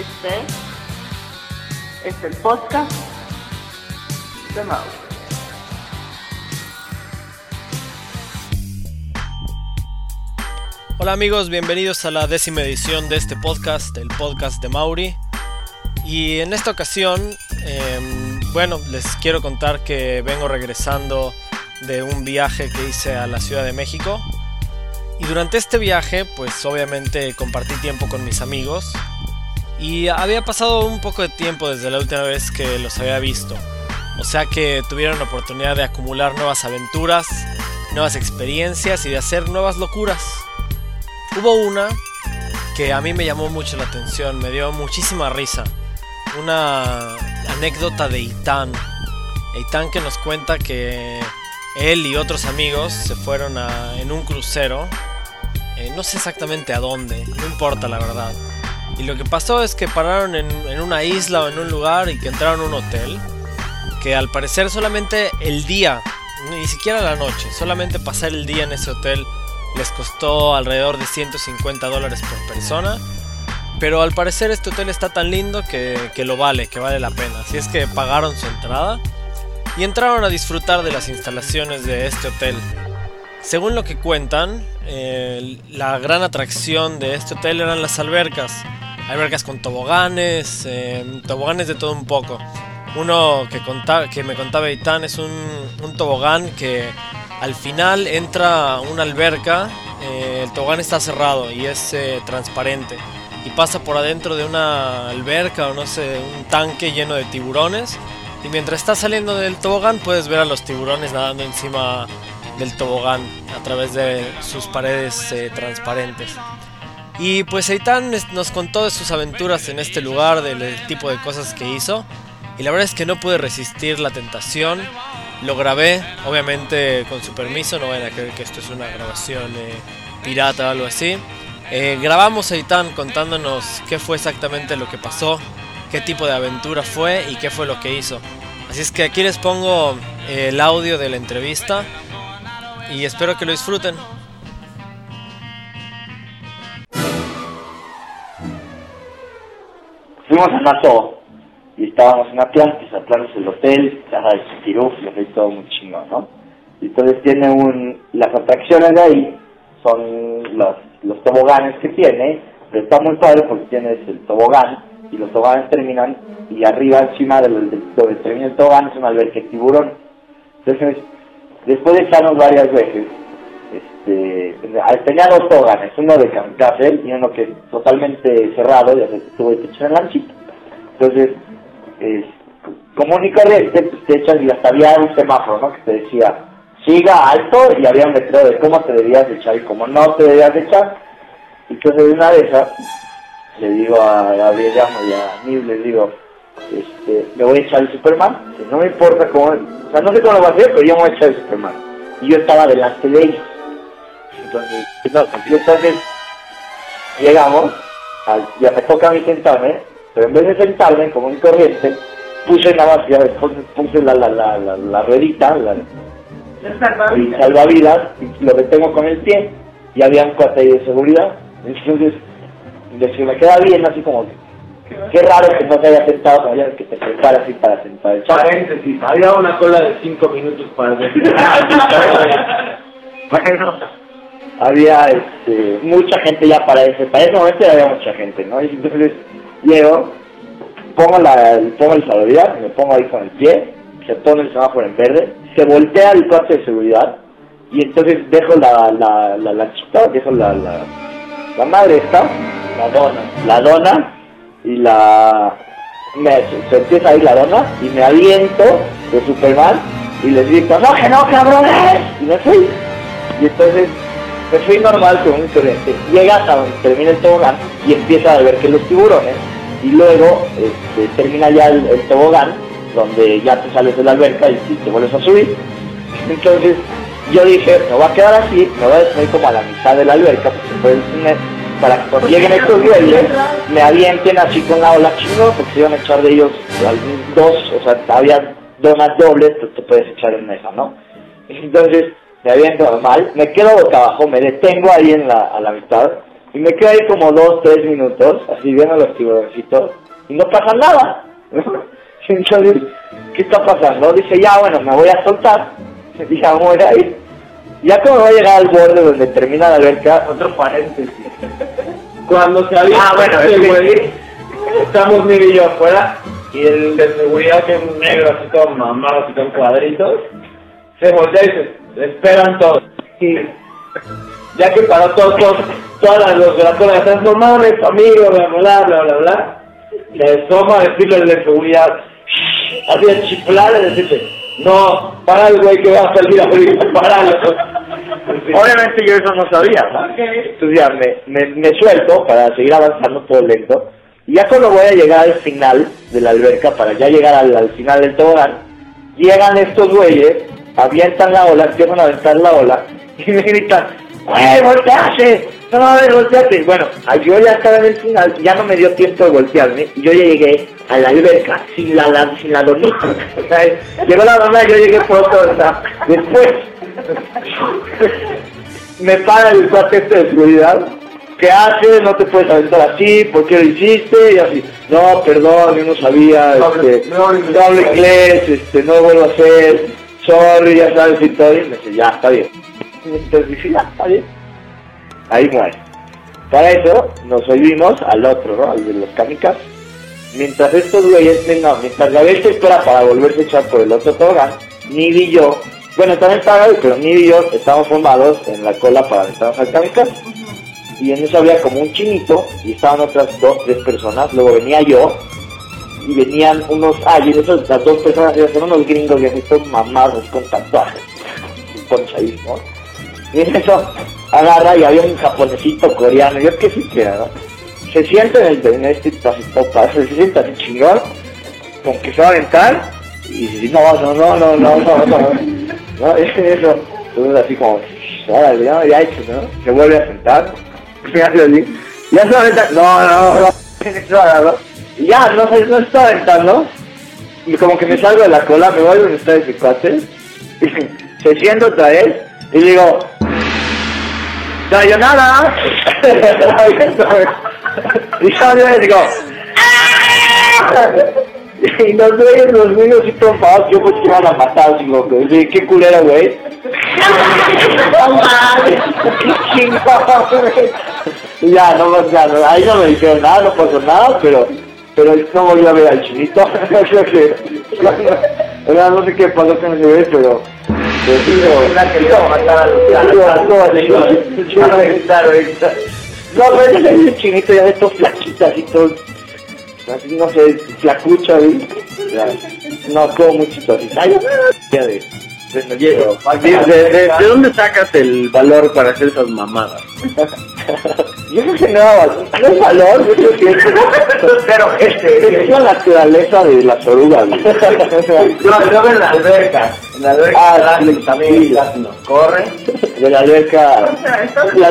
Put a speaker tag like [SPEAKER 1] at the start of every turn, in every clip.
[SPEAKER 1] Este es el podcast de Mau.
[SPEAKER 2] Hola amigos, bienvenidos a la décima edición de este podcast, el podcast de Mauri. Y en esta ocasión, em, bueno, les quiero contar que vengo regresando de un viaje que hice a la Ciudad de México. Y durante este viaje, pues obviamente compartí tiempo con mis amigos. Y había pasado un poco de tiempo desde la última vez que los había visto. O sea que tuvieron la oportunidad de acumular nuevas aventuras, nuevas experiencias y de hacer nuevas locuras. Hubo una que a mí me llamó mucho la atención, me dio muchísima risa. Una anécdota de Itán. Itán que nos cuenta que él y otros amigos se fueron en un crucero. Eh, no sé exactamente a dónde, no importa la verdad. Y lo que pasó es que pararon en, en una isla o en un lugar y que entraron a un hotel. Que al parecer solamente el día, ni siquiera la noche, solamente pasar el día en ese hotel les costó alrededor de 150 dólares por persona. Pero al parecer este hotel está tan lindo que, que lo vale, que vale la pena. Así es que pagaron su entrada y entraron a disfrutar de las instalaciones de este hotel. Según lo que cuentan, eh, la gran atracción de este hotel eran las albercas. Albercas con toboganes, eh, toboganes de todo un poco. Uno que, que me contaba Itán es un, tobogán que al final entra una alberca, eh, el tobogán está cerrado y es transparente. Y pasa por adentro de una alberca o no sé, un tanque lleno de tiburones y mientras estás saliendo del tobogán puedes ver a los tiburones nadando encima del tobogán a través de sus paredes eh, transparentes. Y pues Eitan nos contó de sus aventuras en este lugar, del tipo de cosas que hizo. Y la verdad es que no pude resistir la tentación. Lo grabé, obviamente con su permiso, no vayan a creer que esto es una grabación eh, pirata o algo así. Eh, grabamos a Eitan contándonos qué fue exactamente lo que pasó, qué tipo de aventura fue y qué fue lo que hizo. Así es que aquí les pongo el audio de la entrevista y espero que lo disfruten.
[SPEAKER 3] Fuimos a Nato y estábamos en Atlantis, Atlantis el hotel, casa de Chiruf, y todo muy chingón, ¿no? Entonces tiene un, las atracciones de ahí son los, los toboganes que tiene, pero está muy padre porque tienes el tobogán y los toboganes terminan y arriba encima de donde termina el tobogán es un albergue tiburón. Entonces, después de echarnos varias veces, tenía dos toboganes, uno de kamikaze y uno que totalmente cerrado, ya se tuvo que echar en. Entonces, es, común y te echas y hasta había un semáforo, ¿no? Que te decía, siga alto y había un letrero de cómo te debías de echar y cómo no te debías de echar. Entonces de una de esas, le digo a Gabriel Llamo y a Nib, les digo, este, me voy a echar el Superman, no me importa cómo, o sea, no sé cómo lo va a hacer, pero yo me voy a echar el Superman. Y yo estaba delante de ellos. Entonces, no, entonces llegamos, al, ya me toca a mí sentarme, pero en vez de sentarme como un corriente, puse nada más, ya puse la, la, la, la, la ruedita, la, y salvavidas, y lo detengo con el pie, y había un cuate de seguridad. Entonces, se me queda bien, así como Qué raro que no se haya sentado, como que te prepara así para sentar.
[SPEAKER 4] Paréntesis, había una cola de 5 minutos para
[SPEAKER 3] Bueno, había este, mucha gente ya para ese, para ese momento ya había mucha gente, ¿no? Y entonces llego, pongo, la, pongo el salvavidas, me pongo ahí con el pie, se pone el semáforo en verde, se voltea el coche de seguridad y entonces dejo la, la, la, la chica, dejo la, la, la madre esta,
[SPEAKER 4] la dona,
[SPEAKER 3] la dona y la me, se empieza a ir la dona y me aviento de Superman y les grito, no que no cabrones y me fui y entonces me fui normal con un corriente llega hasta donde termina el tobogán y empieza a ver que los tiburones y luego este, termina ya el, el, tobogán donde ya te sales de la alberca y, y, te vuelves a subir. Entonces yo dije me voy a quedar así me voy a despedir como a la mitad de la alberca porque el para que cuando lleguen estos güeyes me avienten así con la ola chingo, porque se iban a echar de ellos dos, o sea, había donas dobles, tú te puedes echar en esa, ¿no? Entonces, me aviento normal, me quedo boca abajo, me detengo ahí en la, a la mitad, Y me quedo ahí como dos, tres minutos, así viendo los tiburoncitos, y no pasa nada. Entonces, ¿qué está pasando? Dice, ya bueno, me voy a soltar, y ya voy a ir. Ya como voy a llegar al borde donde termina la alberca, otro paréntesis.
[SPEAKER 4] Cuando se había
[SPEAKER 3] Ah, bueno, es que-
[SPEAKER 4] estamos Miguel y yo afuera, y el de seguridad que es negro así todo mamado, así con cuadritos, se voltea y dice, esperan todos. Y ya que paró todos, todos, todas las estás no mames, amigo, bla, bla, bla, bla, bla, le asoma a decirle al de seguridad, así a chiflar y decirle, no, para el güey que va a salir ahorita, paralo.
[SPEAKER 3] Obviamente yo eso no sabía, ¿no? Entonces ya me, me, me suelto para seguir avanzando todo lento. Y ya cuando voy a llegar al final de la alberca, para ya llegar al, al final del tobogán, llegan estos güeyes, avientan la ola, empiezan a aventar la ola, y me gritan, ¡Güey, volteate! No mames, volteate. Bueno, yo ya estaba en el final, ya no me dio tiempo de voltearme, y yo ya llegué a la alberca sin la, la- sin la donita. Llegó la dona, yo llegué por otro, o sea, después me para el cuate este de seguridad. ¿Qué haces? No te puedes aventar así, ¿por qué lo hiciste? Y así, no, perdón, yo no sabía, este, no hablo inglés, este, no vuelvo a hacer, sorry, ya sabes y todo. Y me dice, ya, está bien. Entonces dije, ya, está bien. Ahí muere. Para eso nos oímos al otro, ¿no? Al de los kamikazes. Mientras estos güeyes, no, mientras la bestia espera para volverse a echar por el otro tobogán, Nid y yo, bueno, también estaba Gaby, pero Nid y yo estábamos formados en la cola para aventarnos al kamikaze. Y en eso había como un chinito, y estaban otras dos, tres personas, luego venía yo, y venían unos, ah, y las dos personas eran unos gringos y así mamados con tatuajes, ponchadísimo. Y en eso agarra y había un japonesito coreano, yo qué sé qué ¿no? Se sienta en, el, en este se sienta así chingón, como que se va a aventar, y no, no, no, no, no, no, no, no, es eso, entonces así como, ya, hecho, ¿no? Se vuelve a sentar, así, ya se va a aventar, no, no, no, y ya, no, se- no está aventando, como que me salgo de la cola, me voy donde está ese cuate, y se sienta otra vez, y digo, no, yo nada. y yo digo, ¡Ah! y los güeyes, los niños y trompados, yo pues que iban a matar, digo, sí, qué culera, güey. No mames, ya, no, no, ahí no me dijeron nada, no pasó nada, pero, pero no voy a ver al chinito. no, no sé qué pasó con ese bebé, pero... No, pero es chinito ya de estos flaquitas y todo. Así no sé, flacucha, ¿sí? No, todo muy chistosita. De, de, de,
[SPEAKER 4] de, dónde sacas el valor para hacer esas mamadas?
[SPEAKER 3] Yo creo que no, no es valor, yo creo que es, pero este, es la naturaleza de las orugas. güey.
[SPEAKER 4] No, yo en la alberca. En la alberca
[SPEAKER 3] Ah,
[SPEAKER 4] ah,
[SPEAKER 3] sí,
[SPEAKER 4] también
[SPEAKER 3] sí.
[SPEAKER 4] nos corren.
[SPEAKER 3] De la alberca. La-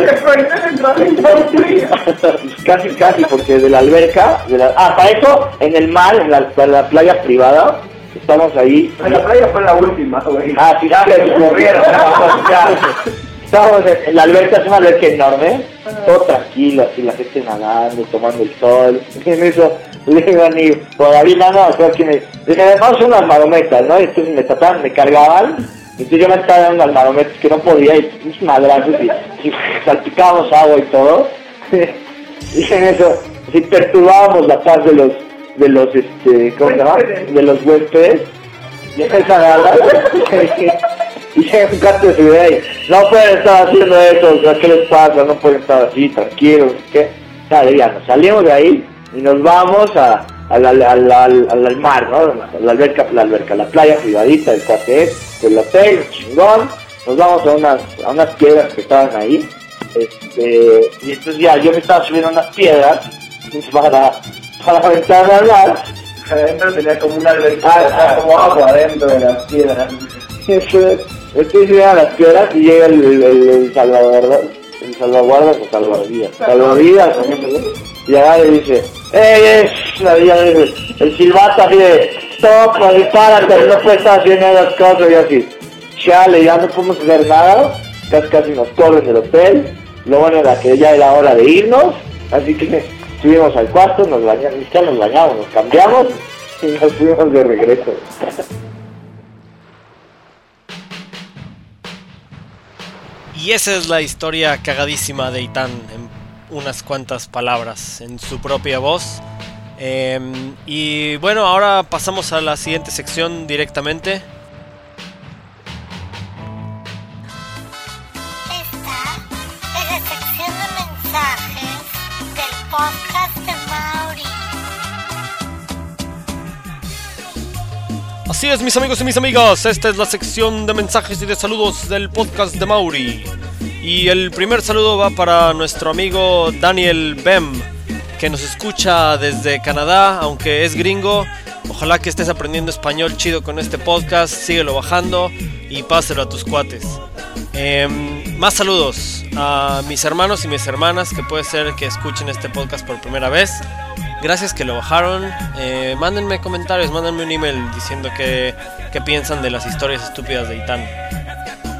[SPEAKER 3] casi, casi, porque de la alberca, de la, ah, para eso, en el mar, en la, en la playa privada, estamos ahí.
[SPEAKER 4] En la playa fue la última, güey.
[SPEAKER 3] Ah, sí, ya corrieron. Estábamos en, la alberca, es una alberca enorme, todo tranquilo, así la gente nadando, tomando el sol. Y en eso le digo a Ni, todavía no, no, creo que me. Dije, vamos a unas marometas, ¿no? Y entonces me trataban, me cargaban. Y entonces yo me estaba dando las marometas que no podía, y unos madrazos, y, y salpicábamos agua y todo. y en eso, así perturbábamos la paz de los, de los, este, ¿cómo se llama? De los huéspedes. Y esa agarra un gato de seguridad y no pueden estar haciendo eso, ¿qué les pasa? No pueden estar así, tranquilos, ¿qué? Dale, ya, nos salimos de ahí y nos vamos a, al, al, al, al, mar, ¿no? A la alberca, la alberca, la playa privadita del cuate es, del hotel, chingón, nos vamos a unas, a unas piedras que estaban ahí, este, y entonces ya, yo me estaba subiendo a unas piedras para, para aventarme al mar,
[SPEAKER 4] Adentro tenía como una alberca,
[SPEAKER 3] ah.
[SPEAKER 4] como agua adentro de las piedras.
[SPEAKER 3] Estoy subiendo a las piedras y llega el, el, el salvaguarda, el salvaguardas o salvavidas, salvavidas, y agarra y dice, ¡Ey, es! La vida dice, el silbato así de, stop, dispárate, no puedes estar haciendo esas cosas y así, chale, ya no podemos hacer nada, casi casi nos corren del hotel, Lo bueno era que ya era hora de irnos, así que subimos al cuarto, nos bañamos, nos bañamos, nos cambiamos y nos fuimos de regreso.
[SPEAKER 2] Y esa es la historia cagadísima de Itán en unas cuantas palabras, en su propia voz. Em, y bueno, ahora pasamos a la siguiente sección directamente. Así es, mis amigos y mis amigas, esta es la sección de mensajes y de saludos del podcast de Mauri. Y el primer saludo va para nuestro amigo Daniel Bem, que nos escucha desde Canadá, aunque es gringo. Ojalá que estés aprendiendo español chido con este podcast, síguelo bajando y páselo a tus cuates. Em, más saludos a mis hermanos y mis hermanas que puede ser que escuchen este podcast por primera vez. Gracias que lo bajaron. Eh, mándenme comentarios, mándenme un email diciendo qué, qué piensan de las historias estúpidas de Itán.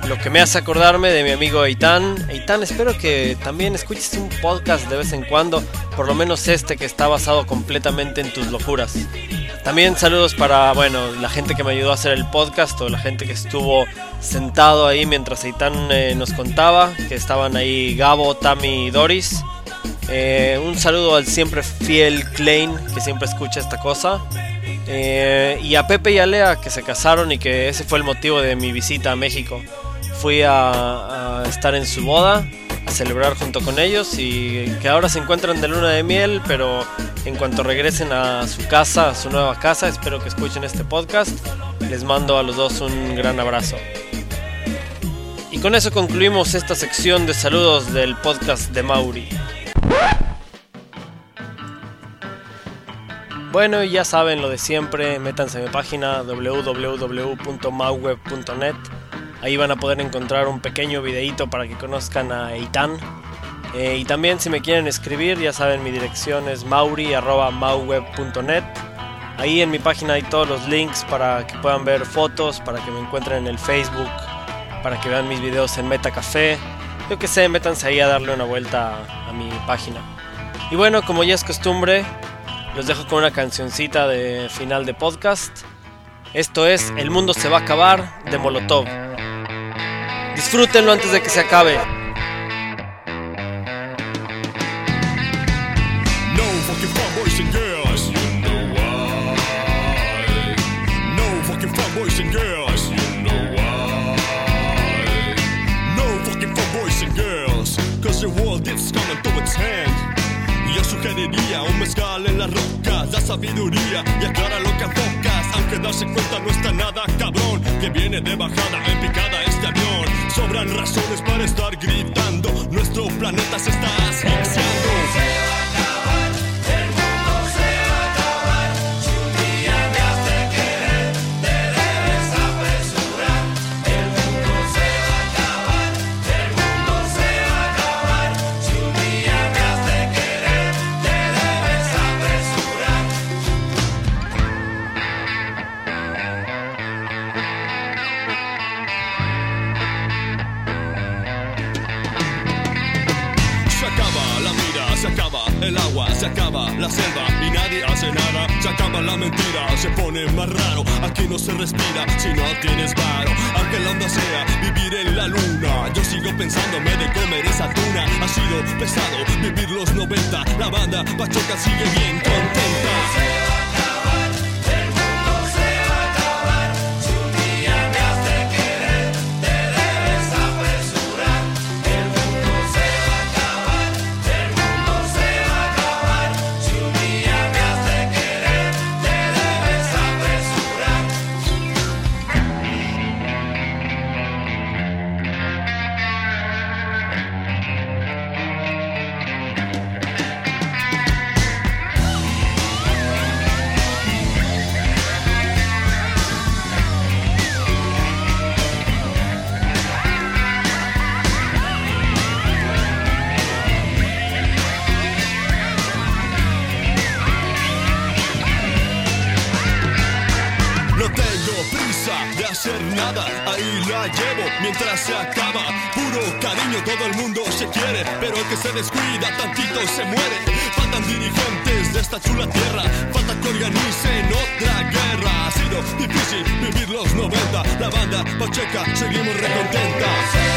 [SPEAKER 2] Lo que me hace acordarme de mi amigo Eitan. Eitan, espero que también escuches un podcast de vez en cuando, por lo menos este que está basado completamente en tus locuras. También saludos para, bueno, la gente que me ayudó a hacer el podcast o la gente que estuvo sentado ahí mientras Eitan eh, nos contaba, que estaban ahí Gabo, Tami y Doris. Eh, un saludo al siempre fiel Klein, que siempre escucha esta cosa. Eh, y a Pepe y a Lea, que se casaron y que ese fue el motivo de mi visita a México. Fui a, a estar en su boda, celebrar junto con ellos y que ahora se encuentran de luna de miel, pero en cuanto regresen a su casa, a su nueva casa, espero que escuchen este podcast. Les mando a los dos un gran abrazo. Y con eso concluimos esta sección de saludos del podcast de Mauri. Bueno, ya saben lo de siempre, métanse a mi página www.mauweb.net. Ahí van a poder encontrar un pequeño videíto para que conozcan a Eitan. Eh, y también si me quieren escribir, ya saben, mi dirección es mauri.mauweb.net. Ahí en mi página hay todos los links para que puedan ver fotos, para que me encuentren en el Facebook, para que vean mis videos en Metacafé. Yo que sé, métanse ahí a darle una vuelta a, a mi página. Y bueno, como ya es costumbre, los dejo con una cancioncita de final de podcast. Esto es El mundo se va a acabar de Molotov. Disfrútenlo antes de que se acabe.
[SPEAKER 5] No fucking fun boys and girls. You know why? No fucking fun boys and girls. You know why? No fucking fun boys and girls. Cause the world is coming to its end. Yo sugeriría un mezcal en las rocas, la sabiduría y aclara lo que enfocas. Aunque darse cuenta no está nada cabrón, que viene de bajada en picada este avión. Sobran razones para estar gritando, nuestro planeta se está asfixiando. Selva y nadie hace nada. Se acaba la mentira, se pone más raro. Aquí no se respira si no tienes varo. Aunque la onda sea vivir en la luna, yo sigo pensándome de comer esa tuna. Ha sido pesado vivir los 90. La banda Pachoca sigue bien contenta. Se descuida tantito se muere. Faltan dirigentes de esta chula tierra, falta que organicen otra guerra. Ha sido difícil vivir los 90, la banda Pacheca seguimos recontenta.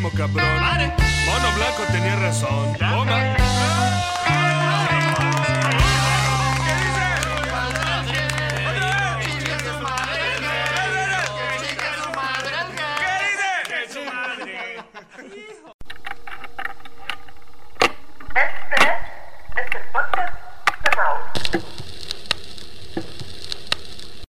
[SPEAKER 6] Grandísimo cabrón. Mono Blanco tenía razón. Toma.